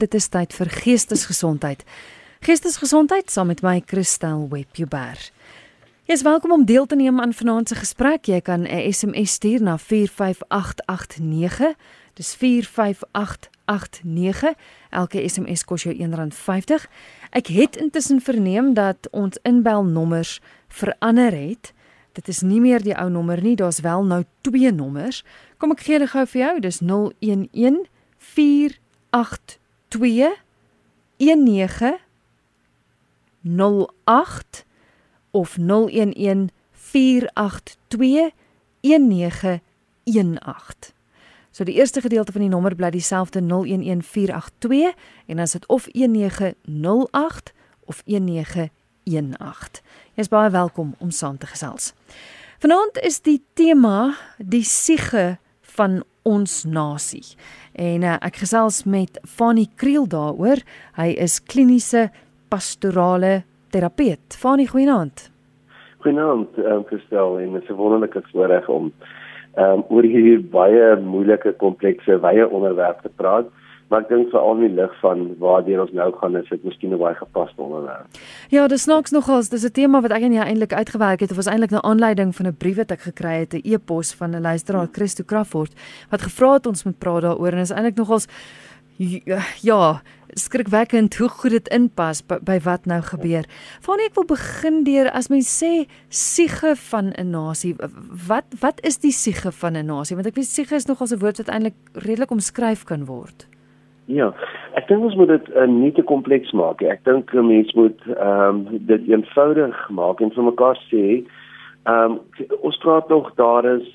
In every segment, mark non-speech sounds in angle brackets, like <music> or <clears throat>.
dit is tyd vir geestesgesondheid. Geestesgesondheid saam met my Christel Webber. Jy is welkom om deel te neem aan vanaand se gesprek. Jy kan 'n SMS stuur na 45889. Dis 45889. Elke SMS kos jou R1.50. Ek het intussen verneem dat ons inbelnommers verander het. Dit is nie meer die ou nommer nie, daar's wel nou twee nommers. Kom ek gee hulle gou vir jou. Dis 011 482 1908 of 011 482 1918. So die eerste gedeelte van die nommer bly dieselfde 011482 en dan is dit of 1908 of 1918. Jy is baie welkom om saam te gesels. Vanaand is die tema die siege van ons nasie. En uh, ek gesels met Fanie Kriel daaroor. Hy is kliniese pastorale terapeut. Fanie, goeienaand. Goeienaand, um, Christel, en dit is 'n wonderlike voorreg om um, oor hierdie baie moeilike, komplekse, wye onderwerp te praat maar ek dink veral in die lig van waar deur ons nou gaan is dit miskien 'n baie gepaste onderwerp. Ja, dis snaaks nogals, dis 'n tema wat ek en jy eintlik uitgewerk het of was eintlik 'n aanleiding van 'n brief wat ek gekry het, 'n e-pos van 'n luisteraar Christo Crawford wat gevra het ons moet praat daaroor en is eintlik nogals ja, skrikwekkend hoe goed dit inpas by, by wat nou gebeur. Vanie ek wil begin deur as mens sê siege van 'n nasie, wat wat is die siege van 'n nasie? Want ek weet siege is nogals 'n woord wat eintlik redelik omskryf kan word. Ja, ek dink ons moet dit uh, nie te kompleks maak nie. Ek dink 'n mens moet ehm um, dit eenvoudig maak en vir mekaar sê, ehm um, ons praat nog daar is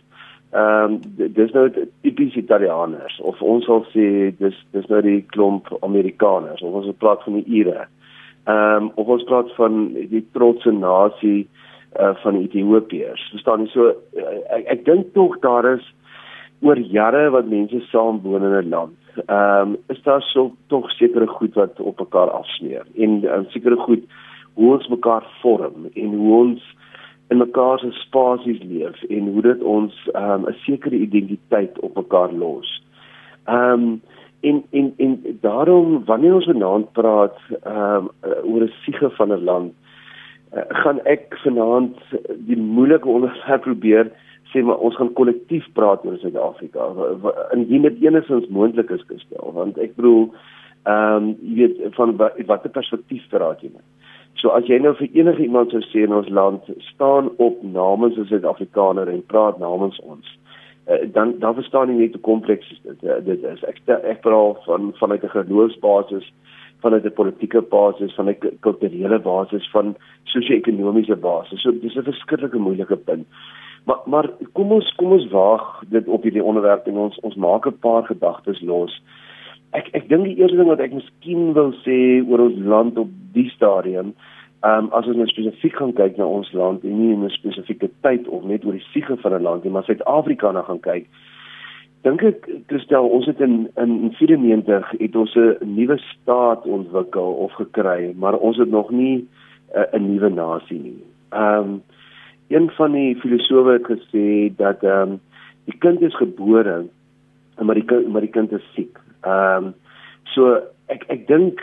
ehm um, dis nou tipies Italianers of ons sal sê dis dis nou die klomp Amerikaners of ons praat van die Ire. Ehm um, of ons praat van die trotse nasie uh, van Ethiopiërs. Verstaan jy so ek, ek dink tog daar is oor jare wat mense saam woon in 'n land ehm um, is daar so tog sekere goed wat op mekaar afsmeer en um, sekere goed hoe ons mekaar vorm en hoe ons in mekaar se spasies leef en hoe dit ons ehm um, 'n sekere identiteit op mekaar los. Ehm um, en en en daarom wanneer ons vanaand praat ehm um, oor 'n siege van 'n land uh, gaan ek vanaand die moeilike onderwerp <laughs> probeer sê maar ons gaan kollektief praat oor Suid-Afrika. Indien dit enigstens moontlik is gestel want ek bedoel ehm um, jy weet van watter perspektief praat jy met? So as jy nou vir enige iemand sou sê in ons land staan op namens 'n Suid-Afrikaner en praat namens ons uh, dan dan verstaan jy net hoe kompleks dit uh, dit is. Ek ek praat van vanuit 'n geloofsbasis vanuit 'n politieke basis van 'n kulturele basis van sosio-ekonomiese basis. So dis 'n verskriklike moeilike punt Maar maar kom ons kom ons waag dit op hierdie onderwerp en ons ons maak 'n paar gedagtes los. Ek ek dink die eerste ding wat ek miskien wil sê oor ons land op die stadium, ehm um, as ons net spesifiek gaan kyk na ons land en nie in 'n spesifieke tyd of net oor die siege van 'n land nie, maar Suid-Afrika nou gaan kyk. Dink ek Christel, ons het in in 94 het ons 'n nuwe staat ontwikkel of gekry, maar ons het nog nie eh, 'n nuwe nasie nie. Ehm um, een van die filosowe het gesê dat ehm um, die kind is gebore maar die kind, maar die kind is siek. Ehm um, so ek ek dink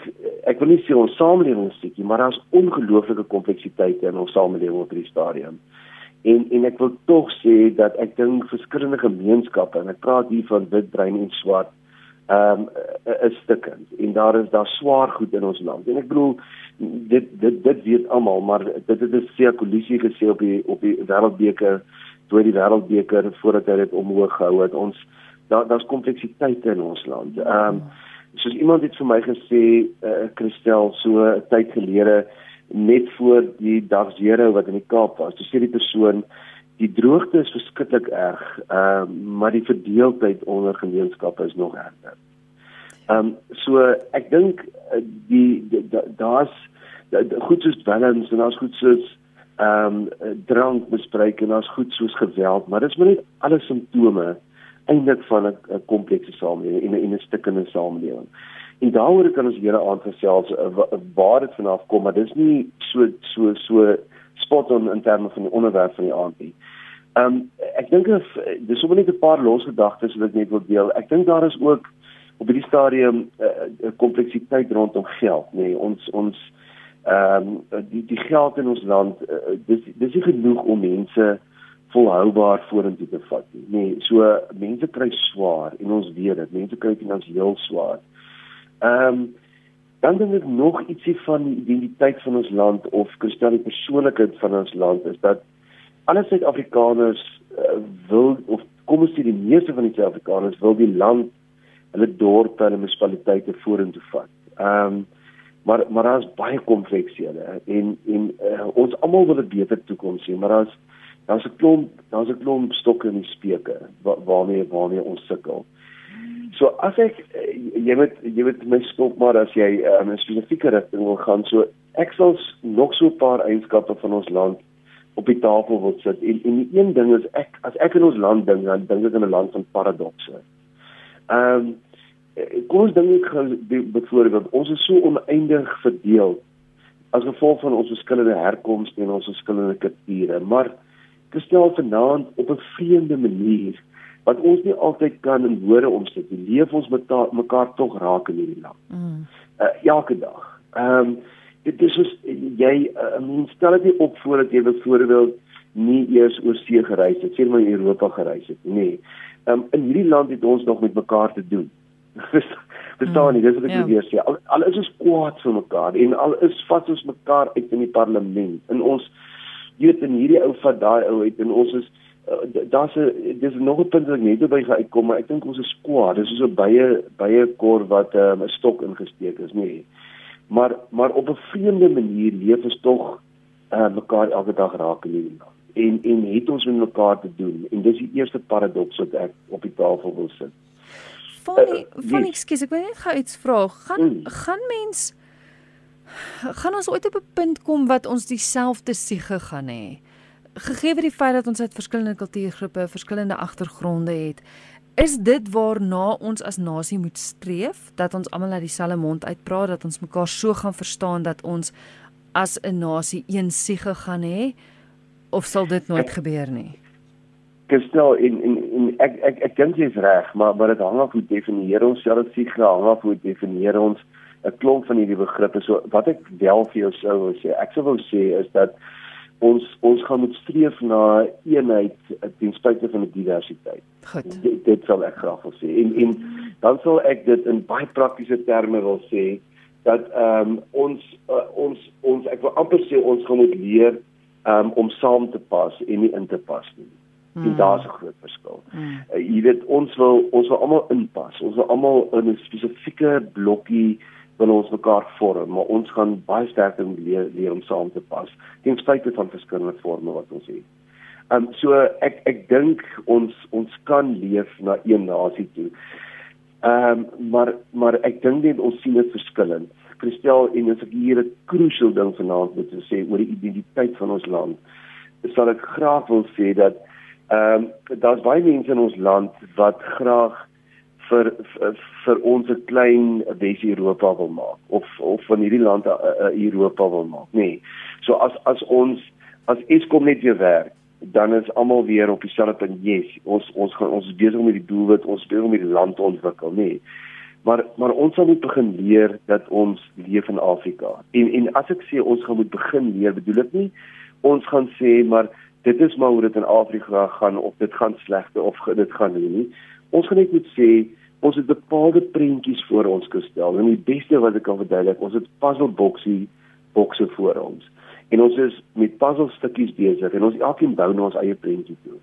ek wil nie sê ons samelewing is siek nie, maar daar's ongelooflike kompleksiteite in ons samelewing op hierdie stadium. En en ek wil tog sê dat ek dink verskillende gemeenskappe en ek praat hier van wit, bruin en swart ehm um, is stukkend en daar is daar swaar goed in ons land. En ek bedoel dit dit dit weet almal maar dit het 'n seë kollisie gesê op die op die wêreldbeker toe die wêreldbeker voordat hy dit omhoog gehou het ons daar daar's kompleksiteite in ons land. Ehm um, soos iemand het vir my gesê eh uh, Christel so 'n tyd gelede net voor die dag 0 wat in die Kaap was. Toe sê die persoon die droogte is verskriklik erg, ehm um, maar die verdeeldheid onder gemeenskappe is nog erger. Ehm um, so ek dink uh, die daar's goed soos dwelms en daar's goed soos ehm um, drankmisbruik en daar's goed soos geweld, maar dis maar net alle simptome eintlik van 'n komplekse samelewing en 'n 'n stukkende samelewing. En daaroor kan ons hele aand gesels uh, waar dit vanaf kom, maar dis nie so so so spot on in terme van die onderwerp van die aand nie. Ehm um, ek dink dis sommer net 'n paar losgedagtes wat ek net wil deel. Ek dink daar is ook op hierdie stadium 'n uh, uh, kompleksiteit rondom geld, nê. Nee, ons ons ehm um, die die geld in ons land uh, dis dis nie genoeg om mense volhoubaar vorentoe te vat nie. Nee, so mense kry swaar en ons weet dit. Mense kry finansiëel swaar. Ehm um, dan dink ek nog ietsie van die identiteit van ons land of kristal die persoonlikheid van ons land is dat alle Suid-Afrikaners uh, wil of kom ons sê die meeste van die Suid-Afrikaners wil die land hulle dorpe en munisipaliteite vorentoe vat. Ehm um, maar maar daar's baie kompleksiehede en en uh, ons almal wil 'n beter toekoms sien, maar daar's daar's 'n klomp daar's 'n klomp stokke in die speke wa, waarmee waarmee ons sukkel. So as ek uh, jy moet jy moet my stop maar as jy um, 'n spesifieke rigting wil gaan, so ek sal nog so 'n paar eienskappe van ons land op die tafel wil sit en en die een ding is ek as ek in ons land dink dan dink ek in 'n land van paradokse. Ehm um, kom ons dink byvoorbeeld ons is so oneindig verdeel as gevolg van ons verskillende herkomste en ons verskillende kulture, maar gestel vanaand op 'n vreemde manier wat ons nie altyd kan in woorde omsit nie. Leef ons met mekaar tog raak in hierdie land. Mm. Uh, elke dag. Ehm um, dit is soos jy uh, mens stel dit op voor dat jy byvoorbeeld nie eers oor see gereis het, sê maar in Europa gereis het nie. Ehm um, in hierdie land het ons nog met mekaar te doen. <laughs> Verstaan nie, dis wat ek yeah. Ja. weer sê. Al, al is ons kwaad vir mekaar en al is vas ons mekaar uit in die parlement. In ons jy weet in hierdie ou vat daai ou uit en ons is uh, daar's 'n dis nog 'n punt wat ek net by uitkom, maar ek dink ons is kwaad. Dis so 'n baie baie kor wat ehm, 'n um, stok ingesteek is, nê. Nee maar maar op 'n vreemde manier leef ons tog uh, mekaar elke dag raak in hierdie land en en het ons met mekaar te doen en dis die eerste paradoks wat ek op die tafel wil sit. Van uh, van ekskuus, ek wil net gou iets vra. Gaan mm. gaan mens gaan ons ooit op 'n punt kom wat ons dieselfde siege gaan hê? Gegee word die feit dat ons uit verskillende kultuurgroepe, verskillende agtergronde het, Is dit waarna ons as nasie moet streef dat ons almal uit dieselfde mond uitpraat dat ons mekaar so gaan verstaan dat ons as 'n nasie een siege gaan hê of sal dit nooit ek, gebeur nie? Gestel in in in ek ek ek dink jy's reg, maar maar dit hang af hoe definieer ons self siege, hang af hoe definieer ons 'n klomp van hierdie begrippe. So wat ek wel vir jou sou wil sê, ek sou wou sê is dat ons ons gaan moet streef na eenheid ten spyte van die diversiteit. Goed. Dit, dit sal ek graag wil sê. En en dan sal ek dit in baie praktiese terme wil sê dat ehm um, ons uh, ons ons ek wil amper sê ons gaan moet leer um, om saam te pas en nie in te pas nie. Hmm. En daar's 'n groot verskil. Hmm. Uh, jy weet ons wil ons wil almal inpas. Ons wil almal in 'n spesifieke blokkie wil ons mekaar vorm, maar ons gaan baie sterker leer, leer om saam te pas ten spyte van verskillende forme wat ons het. Ehm um, so ek ek dink ons ons kan leef na een nasie toe. Ehm um, maar maar ek dink net ons sien dit verskillend. Christel en as ek hier 'n crucial ding vanaand moet sê oor die identiteit van ons land, sal ek graag wil sê dat ehm um, daar's baie mense in ons land wat graag vir vir, vir ons 'n klein Wes-Europa wil maak of of van hierdie lande 'n Europa wil maak. Nee. So as as ons as Eskom net weer werk, dan is almal weer op dieselfde punt. Yes, ons ons gaan ons is besig met die doelwit, ons besig om die land te ontwikkel, nee. Maar maar ons sal moet begin leer dat ons leef in Afrika. En en as ek sê ons gaan moet begin leer, bedoel ek nie ons gaan sê maar dit is maar hoe dit in Afrika gaan of dit gaan slegte of dit gaan nie. Ons gaan net moet sê ons het bepaalde prentjies voor ons gestel en die beste wat ek kan verduidelik, ons het puzzle boksie bokse voor ons. En ons is met puzzle stukkies besig en ons elkeen bou nou ons eie prentjie toe.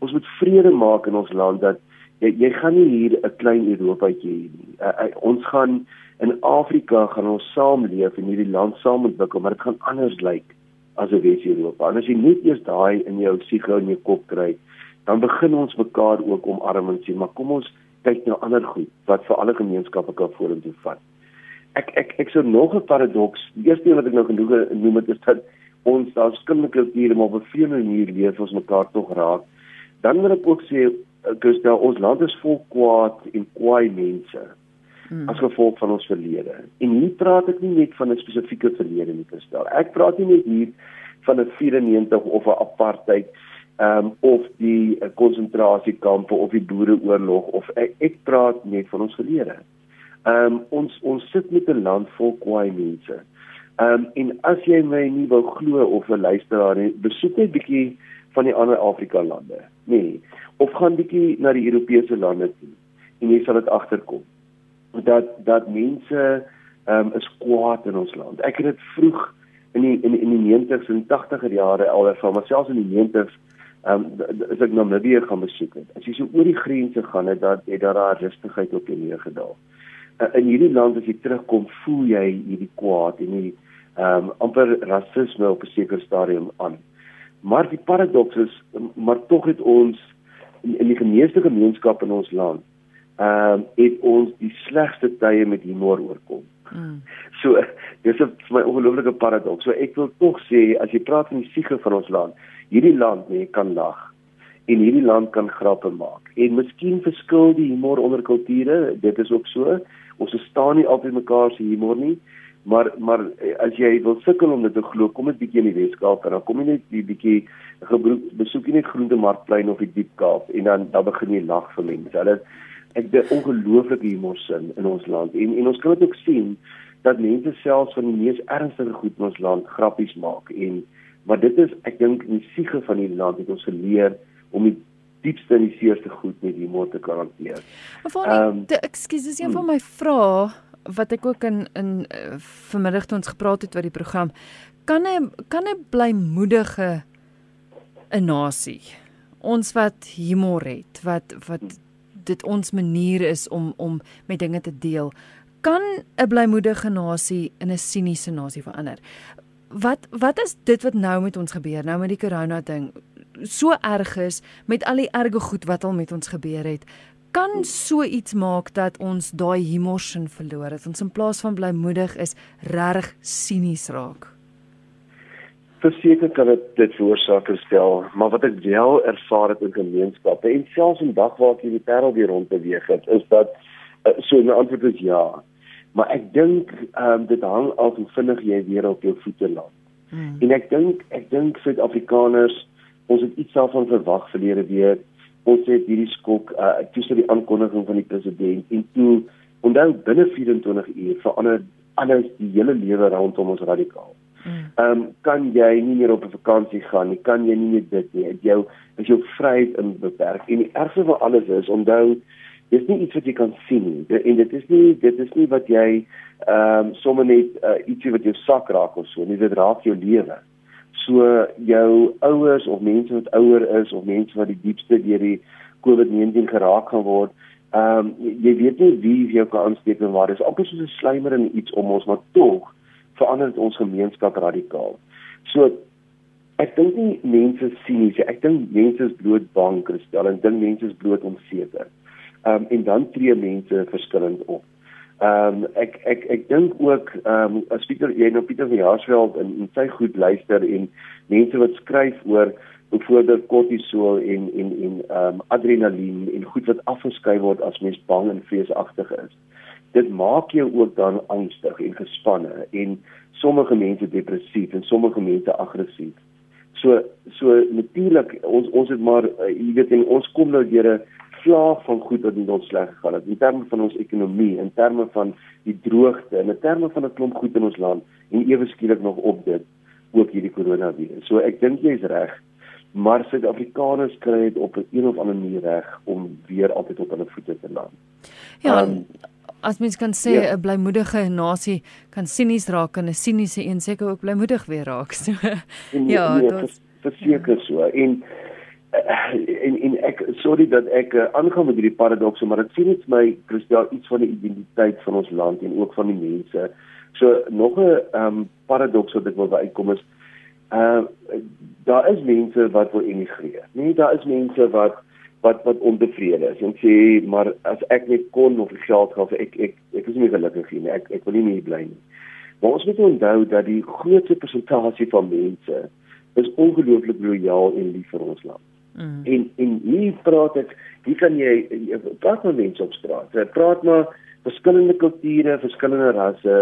Ons moet vrede maak in ons land dat jy jy gaan nie hier 'n klein Europaatjie hê nie. Uh, uh, ons gaan in Afrika gaan ons saamleef en hierdie land saam ontwikkel, maar dit gaan anders lyk as 'n Wes-Europa. En as jy net eers daai in jou siege in jou kop kry, dan begin ons mekaar ook omarm en sê, maar kom ons kyk na ander goed wat vir alle gemeenskappe kan vorentoe vat. Ek ek ek sou nog 'n paradoks. Die eerste ding wat ek nou genoeg noem het is dat ons daar skillende kulture maar op 'n vreemde manier leef ons mekaar tog raak. Dan wil ek ook sê Gustav, ons land is vol kwaad en kwaai mense. Hmm. As gevolg van ons verlede. En hier praat ek nie net van 'n spesifieke verlede nie, Gustav. Ek praat nie net hier van 'n 94 of 'n apartheid ehm um, of die konsentrasiekampe of die boereoorlog of ek, ek praat net van ons verlede. Ehm um, ons ons sit met 'n land vol kwaai mense. Ehm um, en as jy my nie wil glo of 'n luisteraar nie, besoek net bietjie van die ander Afrika lande. Nee, of gaan bietjie na die Europese lande toe en jy sal dit agterkom dat dat mense ehm um, is kwaad in ons land. Ek het dit vroeg in die in in die 90s en 80er jare al ervaar, maar selfs in die 90s ehm um, as ek Namibië gaan besoek het. As jy so oor die grense gaan het, dat het daar daar rustigheid op jou neergedaal. Uh, in hierdie land as jy terugkom, voel jy hierdie kwaad en hierdie ehm um, amper rasisme op 'n sekere stadium aan. Maar die paradoks is maar tog het ons in, in die gemeente gemeenskap in ons land ehm um, het ons die slegste tye met humor oorkom. Mm. So <laughs> dis 'n vir my ongelooflike paradoks. So ek wil tog sê as jy praat van die siege van ons land, hierdie land nee kan lag en hierdie land kan grappe maak. En miskien verskil die humor onder kulture, dit is ook so. Ons staan nie altyd mekaar se humor nie, maar maar as jy wil sukkel om dit te glo, kom dit bietjie in die Weskaap en dan kom jy net die bietjie besoek jy net Groentemarkplein of die Diepkaap en dan dan begin jy lag vir mense. Hulle ek het 'n ongelooflike humorsin in ons land en en ons kan dit ook sien dat mense selfs van die mees ernstige goed in ons land grappies maak en maar dit is ek dink in die siege van die land het ons geleer om die diepste en die seerste goed met humor te kan hanteer. Ehm um, ekskuus, dis een hmm. van my vrae wat ek ook in in uh, vanmiddag toe ons gepraat het oor die program. Kan 'n kan 'n blymoedige 'n nasie ons wat humor het, wat wat dit ons manier is om om met dinge te deel kan 'n blymoedige nasie in 'n siniese nasie verander. Wat wat is dit wat nou met ons gebeur? Nou met die corona ding. So erg is met al die erge goed wat al met ons gebeur het. Kan so iets maak dat ons daai humorsin verloor het ons in plaas van blymoedig is reg sinies raak? Verseker kan dit dit veroorsaak stel, maar wat ek wel ervaar het in gemeenskappe en selfs in dag waar ek in die wêreld hier rond beweeg het, is dat uh, so 'n antwoord is ja. Maar ek dink ehm um, dit hang af hoe vinnig jy weer op jou voete land. Hmm. En ek dink ek dink Suid-Afrikaners ons het iets daarvan verwag verlede week. Ons het hierdie skok uh tussen die aankondiging van die president en toe onthou binne 24 uur verander alles die hele lewe rondom ons radikaal. Mm. Ehm um, kan jy nie meer op 'n vakansie gaan nie, kan jy nie meer dit nie. Jou is jou vryheid in beperk. En die ergste van alles is onthou dis nie iets wat jy kan sien nie. En dit is nie dit is nie wat jy ehm um, sommer net uh, ietsie wat jou sak raak of so nie. Dit raak jou lewe. So jou ouers of mense wat ouer is of mense wat die diepste deur die COVID-19 geraak gaan word, ehm um, jy weet nie wie jou kan aansteek en waar. Dis amper soos 'n slymer in iets om ons maar tog verander dit ons gemeenskap radikaal. So ek dink nie mense sinies, ek dink mense is bloot bang, Christel, en dink mense is bloot onseker. Ehm um, en dan tree mense verskillend op. Ehm um, ek ek ek dink ook ehm um, as Pieter jy nou Pieter van Jaarsveld in, in sy goed luister en mense wat skryf oor byvoorbeeld kortisol en en en ehm um, adrenalien en goed wat afgeskei word as mens bang en vreesagtig is dit maak jou ook dan angstig en gespanne en sommige mense depressief en sommige mense aggressief. So so natuurlik ons ons het maar uh, jy weet en ons kom nou deur 'n vlaag van goed wat met ons sleg gegaan het in terme van ons ekonomie, in terme van die droogte, in terme van 'n klomp goed in ons land en ewe skielik nog op dit ook hierdie koronavirus. So ek dink jy's reg. Maar Suid-Afrikaners kry dit op 'n een of ander manier reg om weer altyd op hulle voete te land. Ja, um, as mens kan sê 'n ja. blymoedige nasie kan sinies raak en 'n siniese een seker ook blymoedig weer raak. So en, ja, nee, dit verseker so. En en en ek sorry dat ek uh, aangaan met hierdie paradokse, maar dit sien net my Christel iets van die identiteit van ons land en ook van die mense. So nog 'n um, paradoks wat ek wil uitkom is uh daar is mense wat wil emigreer. Nee, daar is mense wat wat wat ontevrede is en sê maar as ek net kon of geld gehad ek ek ek is nie gelukkig nie ek ek wil nie meer bly nie. Maar ons moet onthou dat die grootste persentasie van mense is ongelooflik lojaal en lief vir ons land. Mm. En en hier praat ek hier kan jy, praat met mense op straat. Jy praat maar verskillende kulture, verskillende rasse,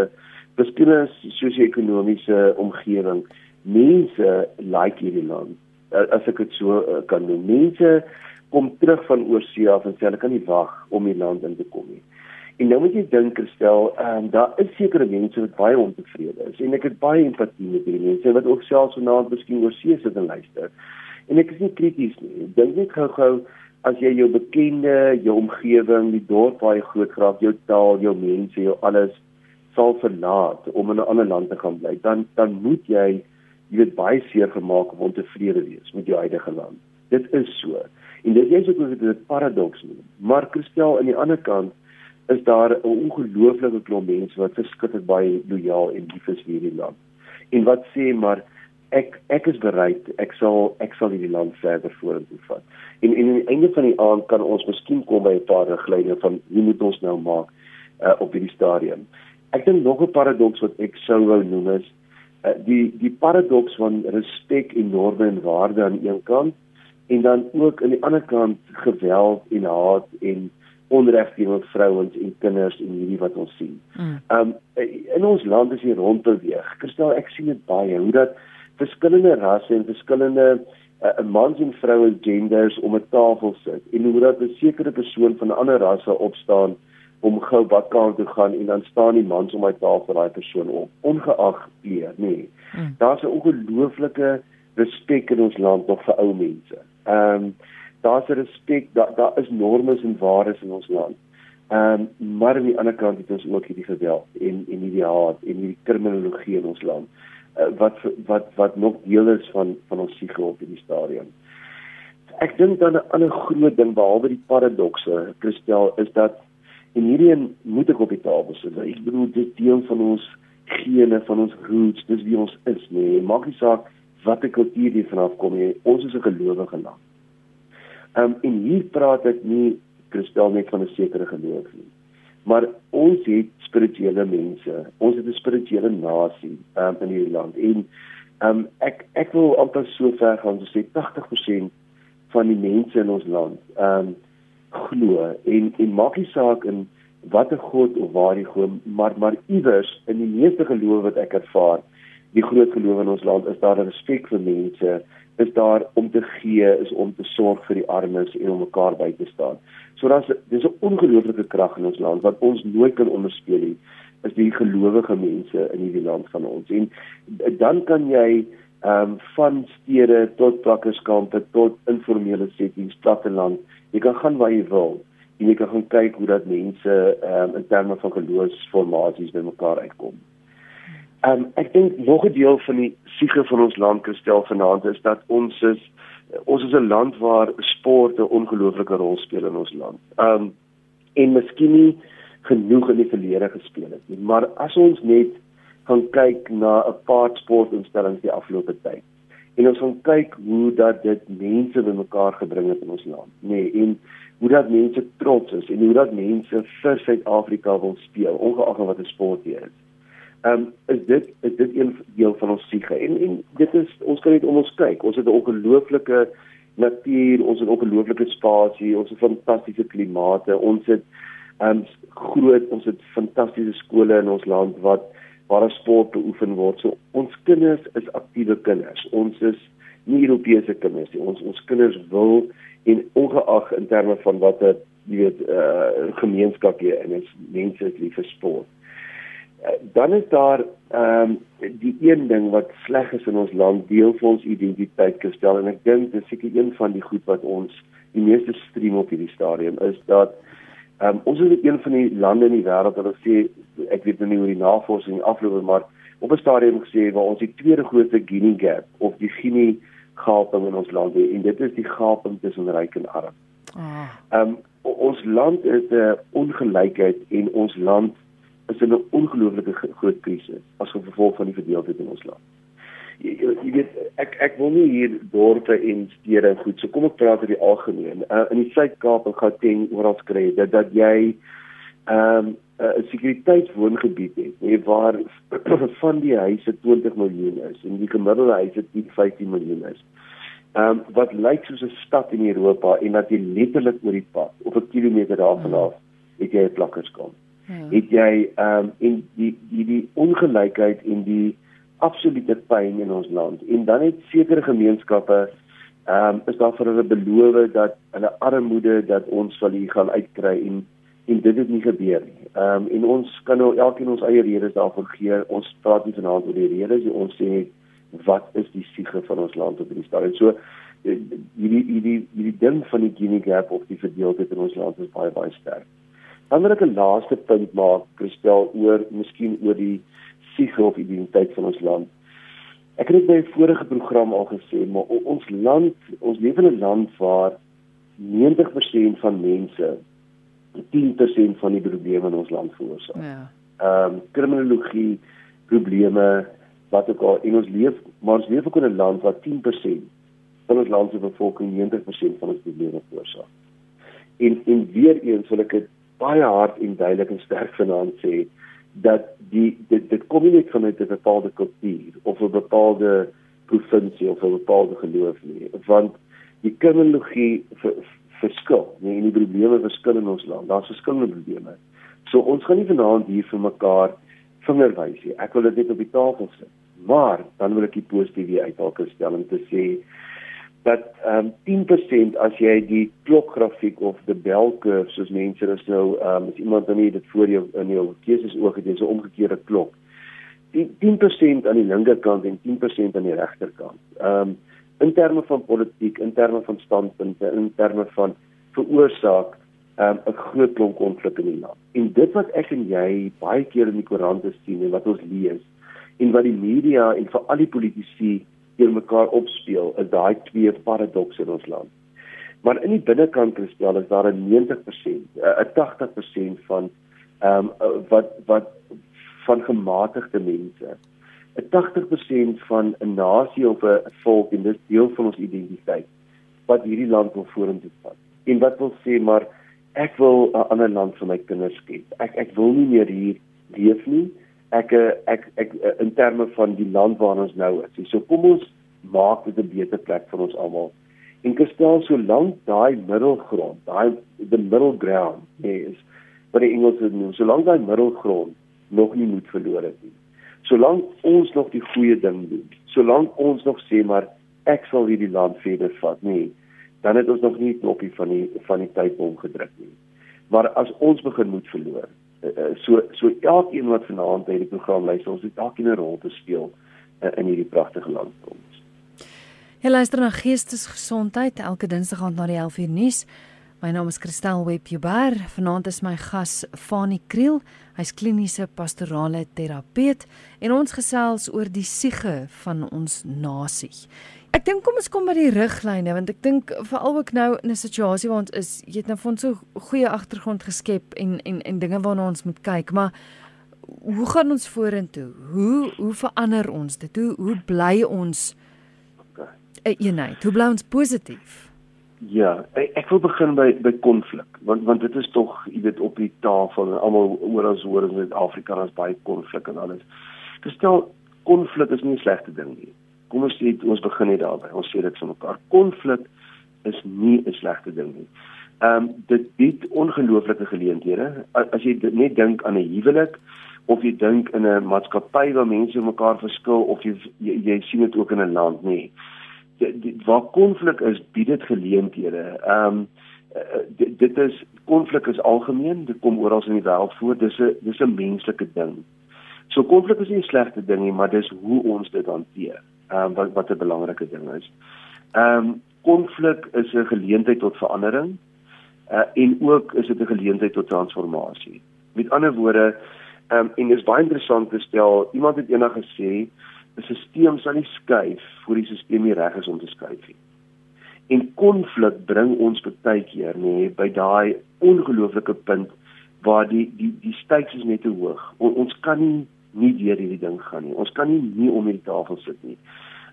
verskillende sosio-ekonomiese omgewing. Mense like hierdie land. As ek dit so uh, kan noem. Mense kom terug van oorsee af en sê hulle kan nie wag om die land in te kom nie. En nou moet jy dink Christel, ehm daar is sekere mense wat baie ontevrede is en ek het baie empatie met hierdie mense wat ook selfs vanaand miskien oor see sit en luister. En ek is nie krities nie. Dink net gou-gou as jy jou bekende, jou omgewing, die dorp waar jy groot geraak, jou taal, jou mense, jou alles sal verlaat om in 'n ander land te gaan bly, dan dan moet jy jy weet baie seer gemaak om ontevrede wees met jou huidige land. Dit is so. En dit is ook 'n paradoks nie. Maar Christel aan die ander kant is daar 'n ongelooflike klomp mense wat verskriklik baie lojaal en lief is vir hierdie land. En wat sê maar ek ek is bereid, ek sal ek sal hierdie land verder vorentoe vat. En en aan die einde van die aand kan ons miskien kom by 'n paar riglyne van hoe moet ons nou maak uh, op hierdie stadium. Ek dink nog 'n paradoks wat ek sou wou noem is uh, die die paradoks van respek en norme en waarde aan een kant en dan ook aan die ander kant geweld en haat en onreg teen vrouens en kinders en hierdie wat ons sien. Mm. Um in ons land is hier rondbeweeg. Kristal ek sien dit baie hoe dat verskillende rasse en verskillende uh, mans en vroue genders om 'n tafel sit en hoe dat 'n sekere persoon van 'n ander rasse opstaan om gou badkamer toe gaan en dan staan die mans om my tafel daai persoon op ongeag kleur nê. Nee. Mm. Daar's 'n ongelooflike respek in ons land nog vir ou mense. Ehm um, daar's 'n respek, daar daar is normes en waardes in ons land. Ehm um, maar aan die ander kant het ons ook hierdie geweld en en hierdie haat en hierdie kriminologie in ons land wat wat wat nog deel is van van ons siege op hierdie stadium. Ek dink dan 'n ander groot ding behalwe die paradokse, Christel, is dat en hierdie moet ek op die tafel sit. Ek bedoel dit deel van ons gene, van ons roots, dis wie ons is, nee. Maak nie saak watter kultuur jy vanaf kom jy. Ons is 'n gelowige land. Ehm um, en hier praat ek nie kristal net van 'n sekere geloof nie. Maar ons het spirituele mense. Ons het 'n spirituele nasie um, in hierdie land. En um, ek ek wil amper so ver gaan om te sê 80% van die mense in ons land um, glo en en maak nie saak in watter god of waar jy glo, maar maar iewers in die meeste gelowe wat ek ervaar, die groot geloof in ons land is daar 'n respek vir mense is daar om te gee, is om te sorg vir die armes en om mekaar by te staan. So daar's dis 'n ongelooflike krag in ons land wat ons nooit kan onderspeel nie, is die gelowige mense in hierdie land van ons. En dan kan jy ehm um, van stede tot plakkerskampe tot informele settings, platteland, jy kan gaan waar jy wil en jy kan gaan kyk hoe dat mense ehm um, in terme van geloofsformasies by mekaar uitkom. Ehm um, ek dink nog 'n deel van die siege van ons land kristel vanaand is dat ons is ons is 'n land waar sport 'n ongelooflike rol speel in ons land. Ehm um, en miskien nie genoeg in die verlede gespeel het nie, maar as ons net gaan kyk na 'n paar sportinstellings die afgelope tyd en ons gaan kyk hoe dat dit mense bymekaar gebring het in ons land, nê, nee, en hoe dat mense trots is en hoe dat mense vir Suid-Afrika wil speel, ongeag wat 'n sport dit is ehm um, is dit is dit een deel van ons siege? En en dit is ons kan net om ons kyk. Ons het 'n ongelooflike natuur ons het 'n ongelooflike spasie ons het fantastiese klimate ons het ehm um, groot ons het fantastiese skole in ons land wat waar sport beoefen word. So ons kinders is aktiewe kinders. Ons is nie Europese kinders nie. Ons ons kinders wil en ongeag in terme van wat 'n jy weet eh uh, gemeenskap hier en is mense is lief vir sport dan is daar ehm um, die een ding wat sleg is in ons land deel vir ons identiteit gestel en ek dink dis seker een van die goed wat ons die meeste stream op hierdie stadium is dat ehm um, ons is een van die lande in die wêreld wat sê ek weet nou nie hoe die navorsing afloop maar op 'n stadium gesê waar ons die tweede grootste Gini gap of die Gini gaping in ons land het en dit is die gaping tussen ryk en arm. Ah. Ehm um, ons land is 'n ongelykheid en ons land is in 'n ongelooflike groot krisis as gevolg van die verdeeldheid in ons land. Jy, jy weet ek ek wil nie hier dorpe en stede en goed so kom ek praat oor die algemeen. Uh, in die Suid-Kaap en Gauteng oral kry dat dat jy ehm um, 'n uh, sekuriteitswoongebied het nee, waar <clears throat> van die huise 20 miljoen is en die gemiddelde huise 15 miljoen is. Ehm um, wat lyk soos 'n stad in Europa en dat jy letterlik oor die pad op 'n kilometer daarvan af het jy 'n plakkerskamp. Hmm. het jy ehm um, en die die die ongelykheid en die absolute pyn in ons land en dan het sekere gemeenskappe ehm um, is daar vir hulle beloof dat hulle armoede dat ons sal hier gaan uitkry en en dit het nie gebeur nie. Ehm um, en ons kan nou elkeen ons eie redes daarvoor gee. Ons praat nie vanaand oor die redes nie. Ons sê wat is die siege van ons land op hierdie stadium? So eh, hierdie hierdie hierdie ding van die Gini gap of die verdeeldheid in ons land is baie baie sterk. Dan wil ek 'n laaste punt maak, Christel, oor miskien oor die siege of identiteit van ons land. Ek het dit by 'n vorige program al gesê, maar ons land, ons lewe in 'n land waar 90% van mense 10% van die probleme in ons land veroorsaak. Ja. Ehm um, kriminologie probleme wat ook al en ons leef maar ons leef ook in 'n land waar 10% van ons land se bevolking 90% van ons probleme veroorsaak. En en weer eens wil ek dit baie hard en duidelik en sterk vanaand sê dat die dit dit kom nie net van 'n bepaalde kultuur of 'n bepaalde provinsie of 'n bepaalde geloof nie, want die kriminologie verskil. Nee, en die probleme verskil in ons land. Daar's verskillende probleme. So ons gaan nie vanaand hier vir mekaar vinger wys nie. Ek wil dit net op die tafel sit. Maar dan wil ek die positiewe uithaal stel om te sê dat ehm um, 10% as jy die klokgrafiek of die belkurve soos mense is nou ehm um, as iemand dan nie dit voor jou in jou keuses oog het, dis 'n omgekeerde klok. Die 10% aan die linkerkant en 10% aan die regterkant. Ehm um, in terme van politiek, in terme van standpunte, in terme van veroorsaak um, 'n groot klomp konflik in die land. En dit wat ek en jy baie keer in die koerante sien en wat ons lees en wat die media en veral die politici teenoor mekaar opspeel, is daai twee paradokse in ons land. Maar in die binnekant kristel is daar 'n 90%, 'n 80% van ehm um, wat wat van gematigde mense 'n 80% van 'n nasie of 'n volk en dis deel van ons identiteit wat hierdie land wil vorentoe vat. En wat wil sê maar ek wil 'n ander land vir my kinders skep. Ek ek wil nie meer hier leef nie. Ek ek ek in terme van die land waar ons nou is. So kom ons maak dit 'n beter plek vir ons almal. En gestel so lank daai middelgrond, daai the middle ground is wat die Engelse noem, so lank daai middelgrond nog nie moet verloor het nie solank ons nog die goeie ding doen, solank ons nog sê maar ek sal hierdie land verder vat, nee, dan het ons nog nie knoppie van die van die tyd omgedruk nie. Maar as ons begin moet verloor, eh, eh, so so elkeen wat vanaand by die program luister, ons het elkeen 'n rol te speel eh, in hierdie pragtige land vir ons. Jy luister na Geestesgesondheid elke Dinsdag aand na die 11uur nuus. My naam is Christel Webber. Vanaand is my gas Fanie Kriel. Hy's kliniese pastorale terapeut en ons gesels oor die siege van ons nasie. Ek dink kom ons kom by die riglyne want ek dink veral ook nou in 'n situasie waar ons is, jy het nou vir ons so goeie agtergrond geskep en en en dinge waarna ons moet kyk, maar hoe gaan ons vorentoe? Hoe hoe verander ons dit? Hoe hoe bly ons 'n eenheid? Hoe bly ons positief? Ja, ek, ek wil begin by by konflik want want dit is tog jy weet op die tafel en almal oor ons hoor in Suid-Afrika daar's baie konflik en alles. Gestel konflik is nie 'n slegte ding nie. Kom ons sê ons begin net daarby. Ons sê dit vir mekaar. Konflik is nie 'n slegte ding nie. Ehm um, dit bied ongelooflike geleenthede. As jy net dink aan 'n huwelik of jy dink in 'n maatskappy waar mense mekaar verskil of jy jy, jy sien dit ook in 'n land nie waar konflik is, bied dit geleenthede. Ehm um, dit, dit is konflik is algemeen, dit kom oral in die wêreld voor. Dis 'n dis 'n menslike ding. So konflik is nie 'n slegte ding nie, maar dis hoe ons dit hanteer. Um, wat wat 'n belangrike ding is. Ehm um, konflik is 'n geleentheid tot verandering. Uh, en ook is dit 'n geleentheid tot transformasie. Met ander woorde, ehm um, en dit is baie interessant te stel, iemand het eendag gesê 'n stelsel sal nie skuif voor die stelsel nie reg is om te skuif nie. En konflik bring ons baie keer nê by daai ongelooflike punt waar die die die stakes is net te hoog. On, ons kan nie nie deur hierdie ding gaan nie. Ons kan nie nie om hierdie tafel sit nie.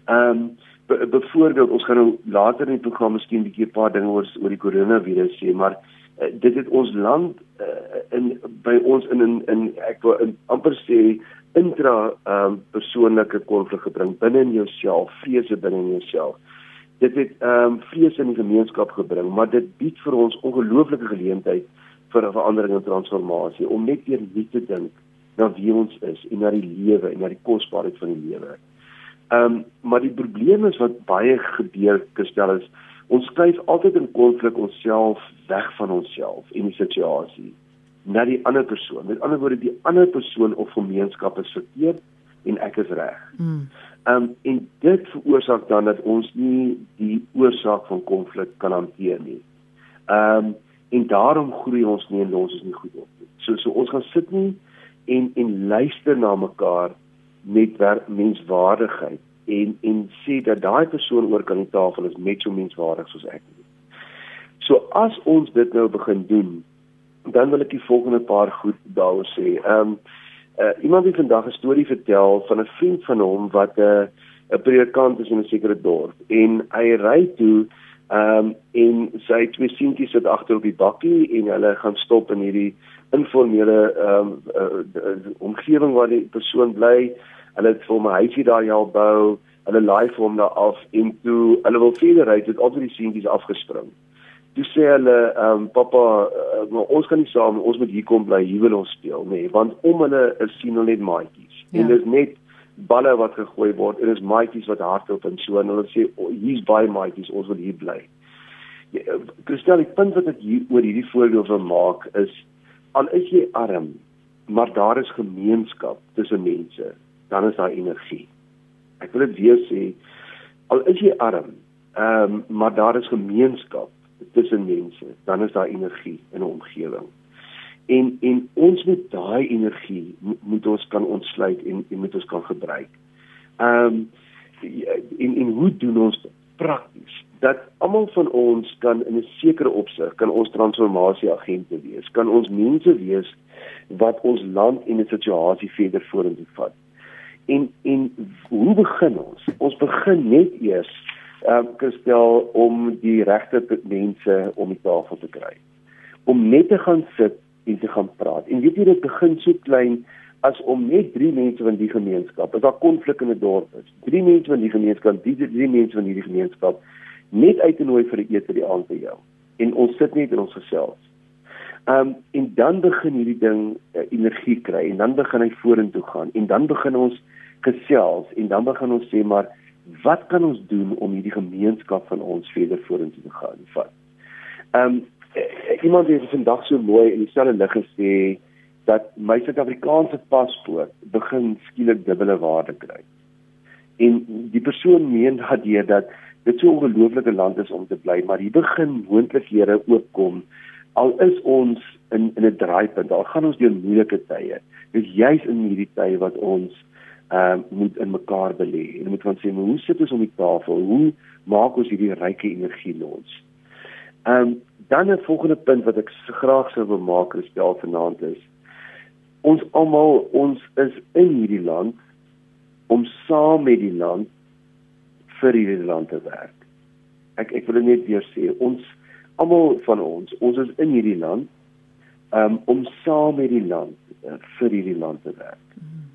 Ehm um, byvoorbeeld ons gaan nou later in die program miskien 'n bietjie 'n paar dinge oor oor die koronavirus sê, maar uh, dit het ons land uh, in by ons in in, in ek wil amper sê intra ehm um, persoonlike konflik gebring binne in jouself, vrese binne in jouself. Dit het ehm um, vrese in die gemeenskap gebring, maar dit bied vir ons ongelooflike geleentheid vir 'n verandering en transformasie om net weer nie te dink na wie ons is en na die lewe en na die kosbaarheid van die lewe. Ehm um, maar die probleem is wat baie gebeur gestel is ons skuif altyd in konflik onsself weg van onsself en die situasie. na die ander persoon. Met ander woorde, die ander persoon of gemeenskap is verkeerd en ek is reg. Mm. Um en dit veroorsaak dan dat ons nie die oorsaak van konflik kan hanteer nie. Um en daarom groei ons nie en ons is nie goed op nie. So so ons gaan sit nie en en luister na mekaar met menswaardigheid en en sê dat daai persoon oor kan die tafel is net so menswaardig soos ek. So as ons dit nou begin doen, dan wil ek die volgende paar goed daaroor sê. Ehm um, uh, iemand het vandag 'n storie vertel van 'n vriend van hom wat 'n uh, 'n predikant is in 'n sekere dorp en hy ry toe ehm um, en sy twee seentjies sit agter op die bakkie en hulle gaan stop in hierdie informele ehm um, uh, omgewing waar die persoon bly. Hulle het vir hom 'n huisie daar help bou. Hulle laai vir hom daar af en toe hulle wil verder ry, het al die seentjies afgespring toe sê hulle ehm um, pappa uh, ons kan nie saam ons moet hier kom bly hier wil ons speel nê nee, want om hulle is sien hulle net maatjies ja. en dis net balle wat gegooi word en dis maatjies wat hardloop en so en hulle sê oh, hier's baie maatjies ons wil hier bly. Ja, eh, Kristel die punt wat ek hier oor hierdie voorbeeld wil maak is al is jy arm maar daar is gemeenskap tussen mense dan is daar energie. Ek wil dit weer sê al is jy arm ehm um, maar daar is gemeenskap tussen mense, dan is daar energie in 'n omgewing. En en ons moet daai energie moet ons kan ontsluit en en moet ons kan gebruik. Ehm um, en en hoe doen ons prakties? Dat almal van ons kan in 'n sekere opsig kan ons transformasie agente wees. Kan ons mense wees wat ons land en 'n situasie verder vorentoe vat. En en hoe begin ons? Ons begin net eers ehm um, Christel om die regte mense om die tafel te kry. Om net te gaan sit en te gaan praat. En weet jy dit begin so klein as om net drie mense van die gemeenskap, as daar konflik in 'n dorp is, drie mense van die gemeenskap, die drie mense van hierdie gemeenskap net uit te nooi vir 'n ete die aand by jou. En ons sit net in ons gesels. Ehm um, en dan begin hierdie ding uh, energie kry en dan begin hy vorentoe gaan en dan begin ons gesels en dan begin ons sê maar wat kan ons doen om hierdie gemeenskap van ons verder vorentoe te gaan vat? Ehm um, iemand het vandag so mooi in dieselfde lig gesê dat my Suid-Afrikaanse paspoort begin skielik dubbele waarde kry. En die persoon meen dat hier dat dit so 'n ongelooflike land is om te bly, maar hier begin moontlikhede oopkom al is ons in in 'n draaipunt. Al gaan ons deur moeilike tye. Dis juis in hierdie tye wat ons ehm uh, moet in mekaar belê. En moet gaan sê, hoe sit ons om die tafel? Hoe maak ons hierdie ryke energie los? Ehm um, dan 'n volgende punt wat ek graag sou wil maak is stel vanaand is ons almal ons is in hierdie land om saam met die land vir hierdie land te werk. Ek ek wil net weer sê ons almal van ons ons is in hierdie land um, om saam met die land uh, vir hierdie land te werk. Mm.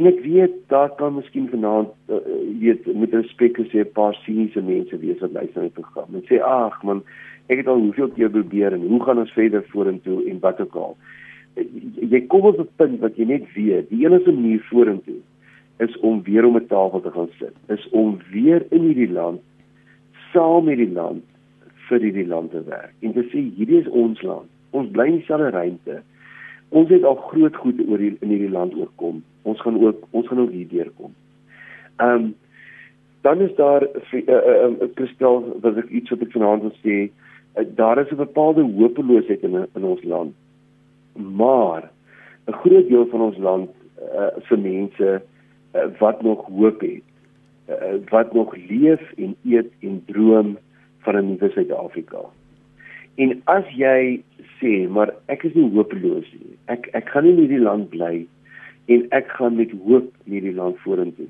En ek weet daar kan miskien vanaand uh, weet met respek gesê 'n paar siniese mense wees wat luister na die program en sê ag man ek het al hoeveel keer probeer en hoe gaan ons verder vorentoe en wat ook al. Jy kom op 'n punt wat jy net weet, die enigste manier vorentoe is om weer om 'n tafel te gaan sit. Is om weer in hierdie land saam met die land vir hierdie land te werk. En te sê hierdie is ons land. Ons bly in dieselfde ruimte. Ons het al groot goed oor hier, in hierdie land oorkom ons gaan ook ons gaan ook hier deurkom. Ehm um, dan is daar 'n uh, uh, uh, kristal wat ek iets wat ek vanaand wil sê, uh, daar is 'n bepaalde hopeloosheid in in ons land. Maar 'n groot deel van ons land uh, vir mense uh, wat nog hoop het, uh, wat nog leef en eet en droom van 'n nuwe Suid-Afrika. En as jy sê, maar ek is nie hopeloos nie. Ek ek gaan nie in hierdie land bly en ek gaan met hoop hierdie land vorentoe.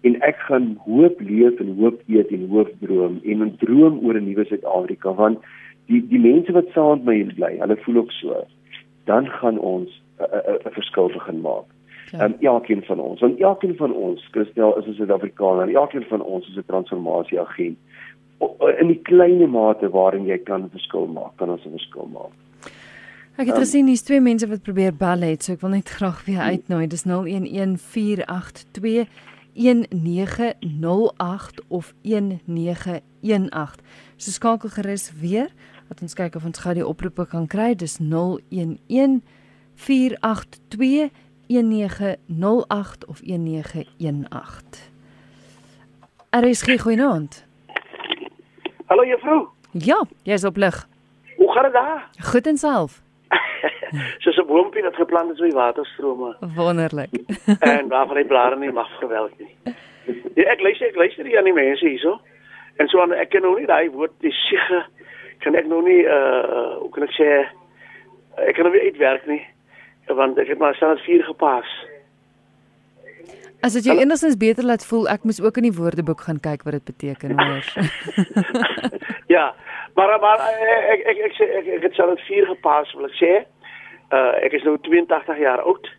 En ek gaan hoop leef en hoop eet en hoop droom en 'n droom oor 'n nuwe Suid-Afrika want die die mense wat saam met my bly, hulle voel ook so. Dan gaan ons 'n verskil begin maak. Ja. Um, elkeen van ons, want elkeen van ons, Christel is 'n Suid-Afrikaner, elkeen van ons is 'n transformasie agent. In die klein mate waarin jy kan 'n verskil maak, kan ons 'n verskil maak. Ek het um, gesien hier's twee mense wat probeer bel het, so ek wil net graag weer uitnooi. Dis 011482 1908 of 1918. So skakel gerus weer. Laat ons kyk of ons gou die oproepe kan kry. Dis 011 482 1908 of 1918. RSG goeienaand. Hallo juffrou. Ja, jy's op lig. Hoe gaan dit daar? Goed en self. <laughs> Soos 'n boompie wat geplant is by waterstrome Wonderlik. <laughs> en waarvan die blare nie mag gewelk nie. Ja, ek luister ek luister hier aan die mense hierso. En so aan ek kan nou nie daai woord die siege kan ek nou nie uh hoe kan ek sê ek kan nou weer uitwerk nie want ek het maar standaard 4 gepas. As dit jou enigstens beter laat voel, ek moes ook in die woordeboek gaan kyk wat dit beteken, hoor. <laughs> <laughs> ja, maar maar ek ek ek sê ek, ek het standaard 4 gepas wil ek sê. Uh ek is nou 82 jaar oud.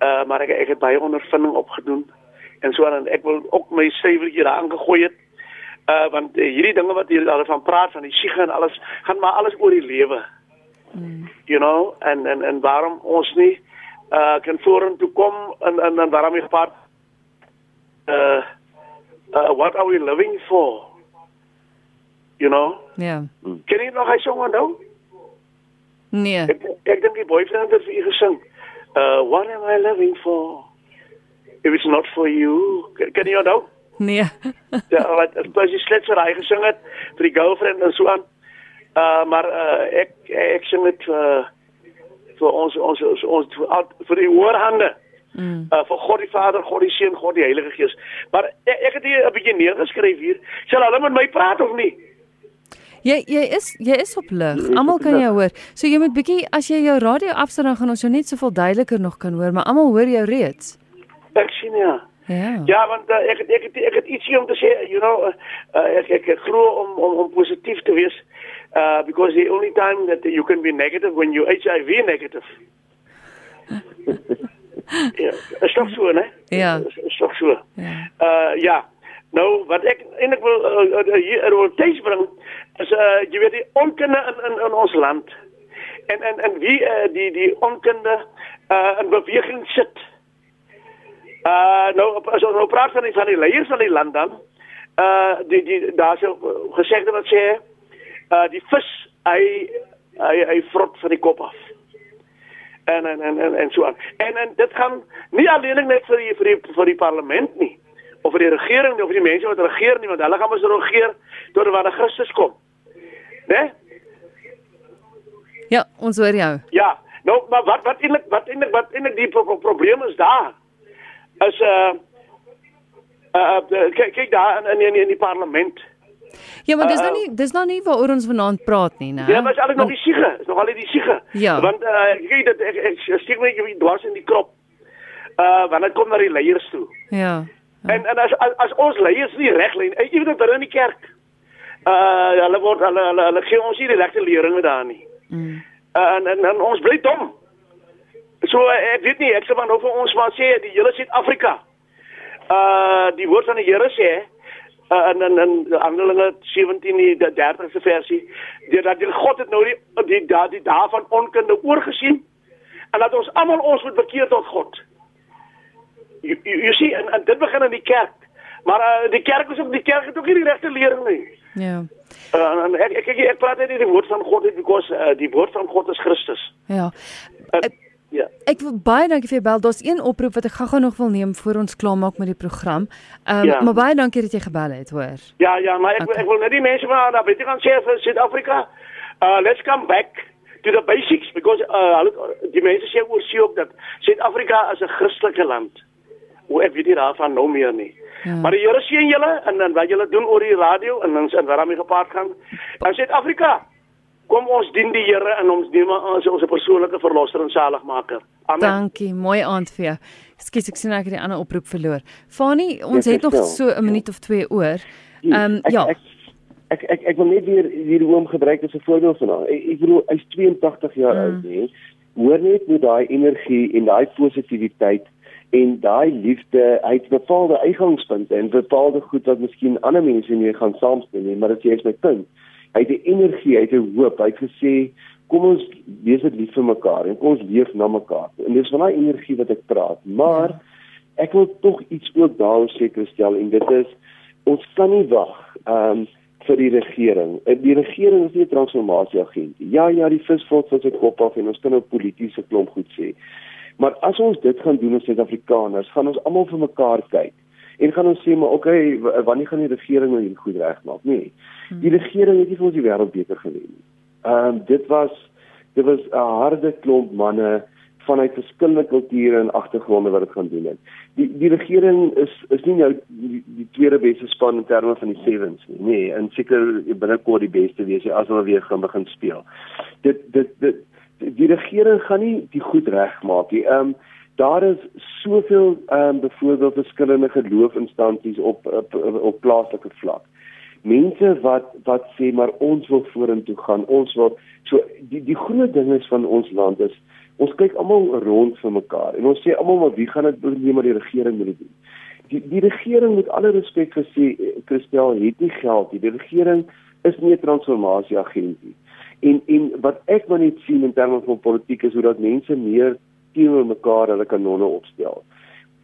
Uh maar ek ek het baie ondervinding opgedoen en so aan ek wil ook my syfertjie aangegooi het. Uh want uh, hierdie dinge wat hier daarvan praat van die siege en alles gaan maar alles oor die lewe. Mm. You know, en en en waarom ons nie uh kan vorentoe kom en en en waarom jy gepaard uh uh what are we living for? You know? Ja. Ken jy nog hy song onthou? Nee. Ek ek dink die boyfriend het vir u gesing. Uh what am I living for? If it's not for you. Ken ken jy onthou? Nee. Ja, wat as jy slegs vir hy gesing het vir die girlfriend en so aan. Uh maar uh ek ek sing dit uh vir ons ons ons, ons vir, die hoorhande. Mm. Uh vir God die Vader, God die Seun, God die Heilige Gees. Maar ek, ek het hier 'n bietjie neergeskryf hier. Sal hulle met my praat of nie? Jy jy is jy is op lig. Almal kan jou hoor. So jy moet bietjie as jy jou radio afsit dan gaan ons jou net soveel duideliker nog kan hoor, maar almal hoor jou reeds. Ek sien ja. Ja. Ja, want uh, ek het, ek het, ek het ietsie om te sê, you know, uh, ek ek, ek glo om om om positief te wees. Uh because the only time that you can be negative when you HIV negative. <laughs> ja, is toch so, né? Ja. Is, toch so. Ja. Uh ja. Nou, wat ek eintlik wil uh, uh, hier wil tuis bring is uh jy weet die onkunde in in in ons land. En en en wie uh, die die onkunde uh in beweging sit. Uh nou as ons nou praat van die van die leiers van die land dan uh die die daar's 'n gesegde wat sê uh die vis hy hy hy vrot van die kop af. En en en en, en so aan. En en dit gaan nie alleen net vir die vir die vir die parlement nie of vir die regering nie of vir die mense wat regeer nie want hulle gaan mos regeer tot wanneer Christus kom. Né? Ja, ons hoor jou. Ja. Nou maar wat wat eintlik wat eintlik wat eintlik die pro pro probleem is daar is uh uh, uh kyk kyk daar in in in die parlement. Ja, maar dis nou Uh, nie dis nou nie waaroor ons vanaand praat nie, né? Ja, maar is alles nog die siege, is nog al die siege. Ja. Want uh kyk dit ek ek steek my net dwars in die krop. Uh wanneer dit kom na die leiers toe. Ja. En en as as, as ons leiers nie reg lê, jy weet dit in die kerk. Uh hulle word hulle hulle, hulle gee ons nie die regte leringe daar nie. Mm. Uh, en, en en ons bly dom. So uh, ek weet nie, ek sê maar nou vir ons maar sê die hele Suid-Afrika. Uh die woord van die Here sê uh, in in in Handelinge 17 die 30ste versie, die, dat die God het nou die die die, die daarvan onkunde oorgesien en dat ons almal ons moet bekeer tot God. Jy jy sien en, en dit begin in die kerk. Maar uh, die kerk is ook die kerk het ook nie die regte lering nie. Ja. Uh, en ek ek ek, ek praat net die woord van God because uh, die woord van God is Christus. Ja. Uh, Ek- ja. Ek wil baie dankie vir jou bel. Daar's een oproep wat ek gou-gou nog wil neem voor ons klaarmaak met die program. Ehm um, Ja. maar baie dankie dat jy gebel het, hoor. Ja, ja, maar ek, Okay. ek wil net die mense maar daar weet jy gaan sê vir Suid-Afrika, uh let's come back to the basics because uh die mense sê oor see ook dat Suid-Afrika is 'n Christelike land. Hoe ek weet nie daarvan nou meer nie. Ja. Maar die Here seën julle en dan wat julle doen oor die radio en ons en waarmee gepaard gaan. In Suid-Afrika kom ons dien die Here en ons neem ons ons persoonlike verlosser en saligmaker. Amen. Dankie, mooi aand vir jou. Ekskuus, ek sien ek het die ander oproep verloor. Fani, ons Ja, het nog so 'n minuut of twee oor. Ehm um, ja. Ek, ek ek ek wil net weer hierdie oom gebruik as 'n voorbeeld van haar. Ek, ek bedoel hy's 82 jaar Mm. oud, hè. Hoor net hoe daai energie en daai positiwiteit en daai liefde, hy het bepaalde uitgangspunte en bepaalde goed wat miskien ander mense nie gaan saamstem nie, maar dit is my punt. Hy het 'n energie, hy het 'n hoop. Hy het gesê, "Kom ons wees dit lief vir mekaar en kom ons leef na mekaar." En dis van daai energie wat ek praat. Maar ek wil tog iets ook daaroor seker stel en dit is ons kan nie wag um vir die regering. Eh, die regering is nie 'n transformasie agent nie. Ja, ja, die vis val van sy kop af en ons kan nou politieke klomp goed sê. Maar as ons dit gaan doen as Suid-Afrikaners, gaan ons almal vir mekaar kyk en gaan ons sê maar okay, wanneer gaan die regering nou hierdie goed regmaak? Nee. Hmm. Die regering het nie vir ons die wêreld beter gewen nie. Ehm um, dit was dit was 'n harde klomp manne vanuit verskillende kulture en agtergronde wat dit gaan doen het. Die die regering is is nie nou die, die tweede beste span in terme van die sevens nie. Nee, en seker binnekort die beste wees as hulle weer gaan begin speel. Dit dit dit die regering gaan nie die goed regmaak nie. Ehm um, daar is soveel ehm um, byvoorbeeld verskillende geloofinstansies op op, op, op plaaslike vlak. Mense wat wat sê maar ons wil vorentoe gaan. Ons wil so die die groot ding is van ons land is Ons kyk almal rond vir mekaar en ons sê almal maar wie gaan dit doen maar die regering moet dit doen. Die die regering moet alle respek gesê Christel het nie geld nie. Die regering is nie 'n transformasie agent nie. En en wat ek maar net sien in terme van politiek is hoe dat mense meer teenoor mekaar hulle kanonne opstel.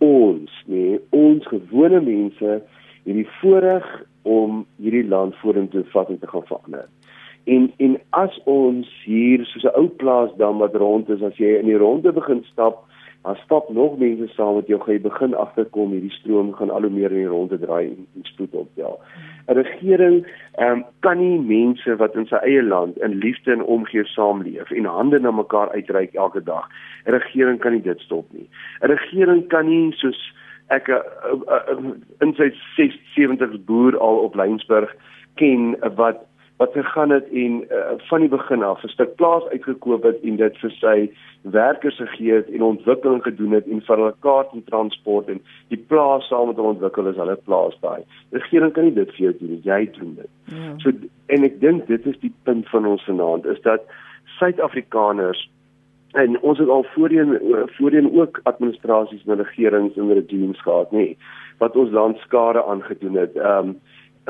Ons, nee, ons gewone mense het die voorreg om hierdie land vorentoe vat en te gaan verander. En en as ons hier soos 'n ou plaasdam wat rond is, as jy in die ronde begin stap, dan stap nog mense saam met jou, gaan jy begin agterkom hierdie stroom gaan al hoe meer in die ronde draai en, en spoed op ja. 'n Regering ehm um, kan nie mense wat in sy eie land in liefde en omgee saamleef en hande na mekaar uitreik elke dag. 'n Regering kan nie dit stop nie. 'n Regering kan nie soos ek uh, uh, uh, in sy 76 boer al op Lynsburg ken wat wat gegaan het en uh, van die begin af 'n stuk plaas uitgekoop het en dit vir sy werkers gegee het en ontwikkeling gedoen het en vir hulle kaart en transport en die plaas saam met hulle ontwikkel is hulle plaas daai. Die regering kan nie dit vir jou doen, jy doen dit. Ja. So en ek dink dit is die punt van ons vanaand is dat Suid-Afrikaners en ons het al voorheen voorheen ook administrasies en regerings en regimes gehad nê wat ons land skade aangedoen het. Ehm um,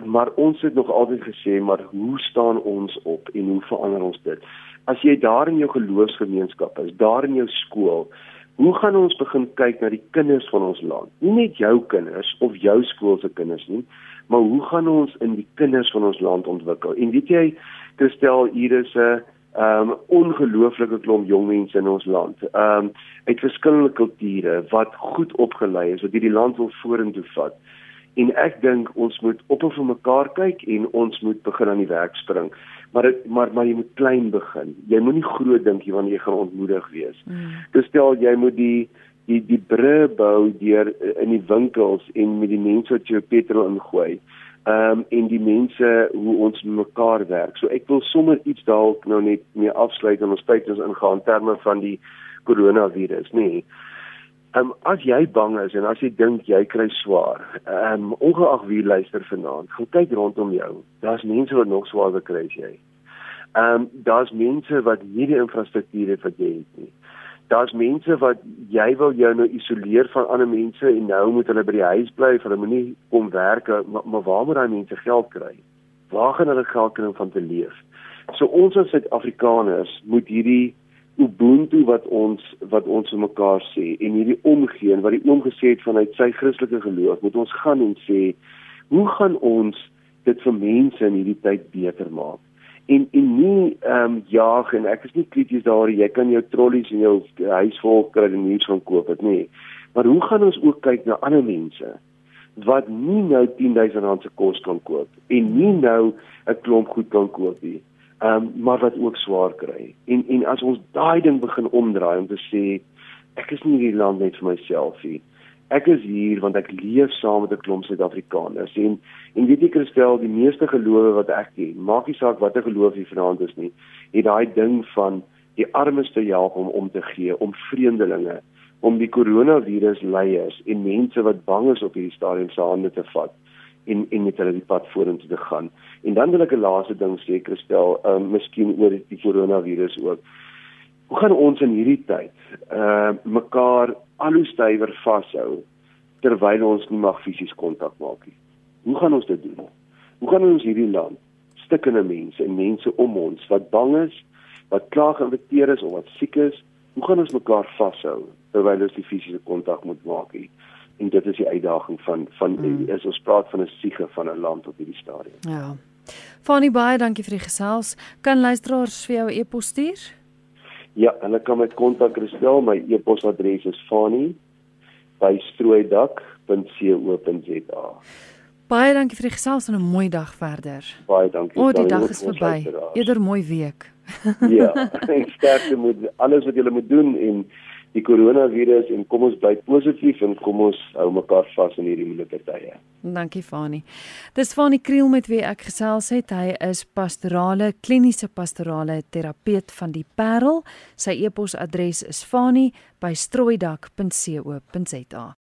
maar ons het nog altyd gesê maar hoe staan ons op en hoe verander ons dit? As jy daar in jou geloofsgemeenskap is daar in jou skool hoe gaan ons begin kyk na die kinders van ons land? Nie net jou kinders of jou skool se kinders nie maar hoe gaan ons in die kinders van ons land ontwikkel? En weet jy Christel hier is 'n um ongelooflike klomp jong mense in ons land. Um uit verskillende kulture wat goed opgelei is wat hierdie land wil vorentoe vat En ek dink ons moet op en vir mekaar kyk en ons moet begin aan die werk spring. Maar het, maar maar jy moet klein begin. Jy moenie groot dink jy wanneer jy gaan ontmoedig wees. Mm. Dus stel jy moet die die die brûe bou deur eh, in die winkels en met die mense wat jy petrol ingooi. Ehm um, en die mense hoe ons mekaar werk. So ek wil sommer iets dalk nou net mee afsluit en ons tyd ons ingaan in terme van die koronavirus, nê. Nee. Ehm um, as jy bang is en as jy dink jy kry swaar, ehm um, ongeag wie luister vanaand, gaan kyk rondom jou. Daar's mense wat nog swaarder kry as jy. Ehm um, daar's mense wat nie die infrastruktuur het wat jy het nie. Daar's mense wat jy wil jou nou isoleer van ander mense en nou moet hulle by die huis bly, hulle moenie kom werk, maar, maar waar moet daai mense geld kry? Waar gaan hulle geld kry om van te leef? So ons as Suid-Afrikaners moet hierdie ubuntu wat ons wat ons vir mekaar sê en hierdie omgee en wat die oom gesê het vanuit sy Christelike geloof moet ons gaan en sê hoe gaan ons dit vir mense in hierdie tyd beter maak? En en nie ehm um, jaag en ek is nie krities daar jy kan jou trollies en jou huis vol kry en iets van koop dit nie maar hoe gaan ons ook kyk na ander mense wat nie nou 10000 rand se kos kan koop en nie nou 'n klomp goed kan koop nie um, maar wat ook swaar kry. En en as ons daai ding begin omdraai om te sê ek is nie hierdie land net vir myself nie. Ek is hier want ek leef saam met 'n klomp Suid-Afrikaners en en weet jy Christel, die meeste gelowe wat ek ken, maak nie saak watter geloof jy vanaand is nie, het daai ding van die armes te help om om te gee, om vreemdelinge, om die koronavirus leiers en mense wat bang is op hierdie stadium se hande te vat en en met hulle die pad vorentoe te gaan. En dan wil ek 'n laaste ding sê, Christel, ehm um, miskien oor die koronavirus ook. Hoe gaan ons in hierdie tyd ehm uh, mekaar al hoe stywer vashou terwyl ons nie mag fisies kontak maak nie? Hoe gaan ons dit doen? Hoe gaan ons hierdie land stikkende mense en mense om ons wat bang is, wat klaar geïnfekteer is of wat siek is, hoe gaan ons mekaar vashou terwyl ons die fisiese kontak moet maak nie? En dit is die uitdaging van van mm. is ons praat van 'n siege van 'n land op hierdie stadium. Ja. Fanie baie dankie vir die gesels. Kan luisteraars vir jou 'n e-pos stuur? Ja, hulle kan my kontak Christel, my e-posadres is fani@strooidak.co.za. Baie dankie vir die gesels en 'n mooi dag verder. Baie dankie. O, die dag is verby. Eerder mooi week. ja, <laughs> en sterkte moet alles wat jy moet doen en die koronavirus en kom ons bly positief en kom ons hou mekaar vas in hierdie moeilike tye. Dankie Fani. Dis Fani Kriel met wie ek gesels het. Hy is pastorale kliniese pastorale terapeut van die Parel. Sy e-posadres is fani@strooidak.co.za.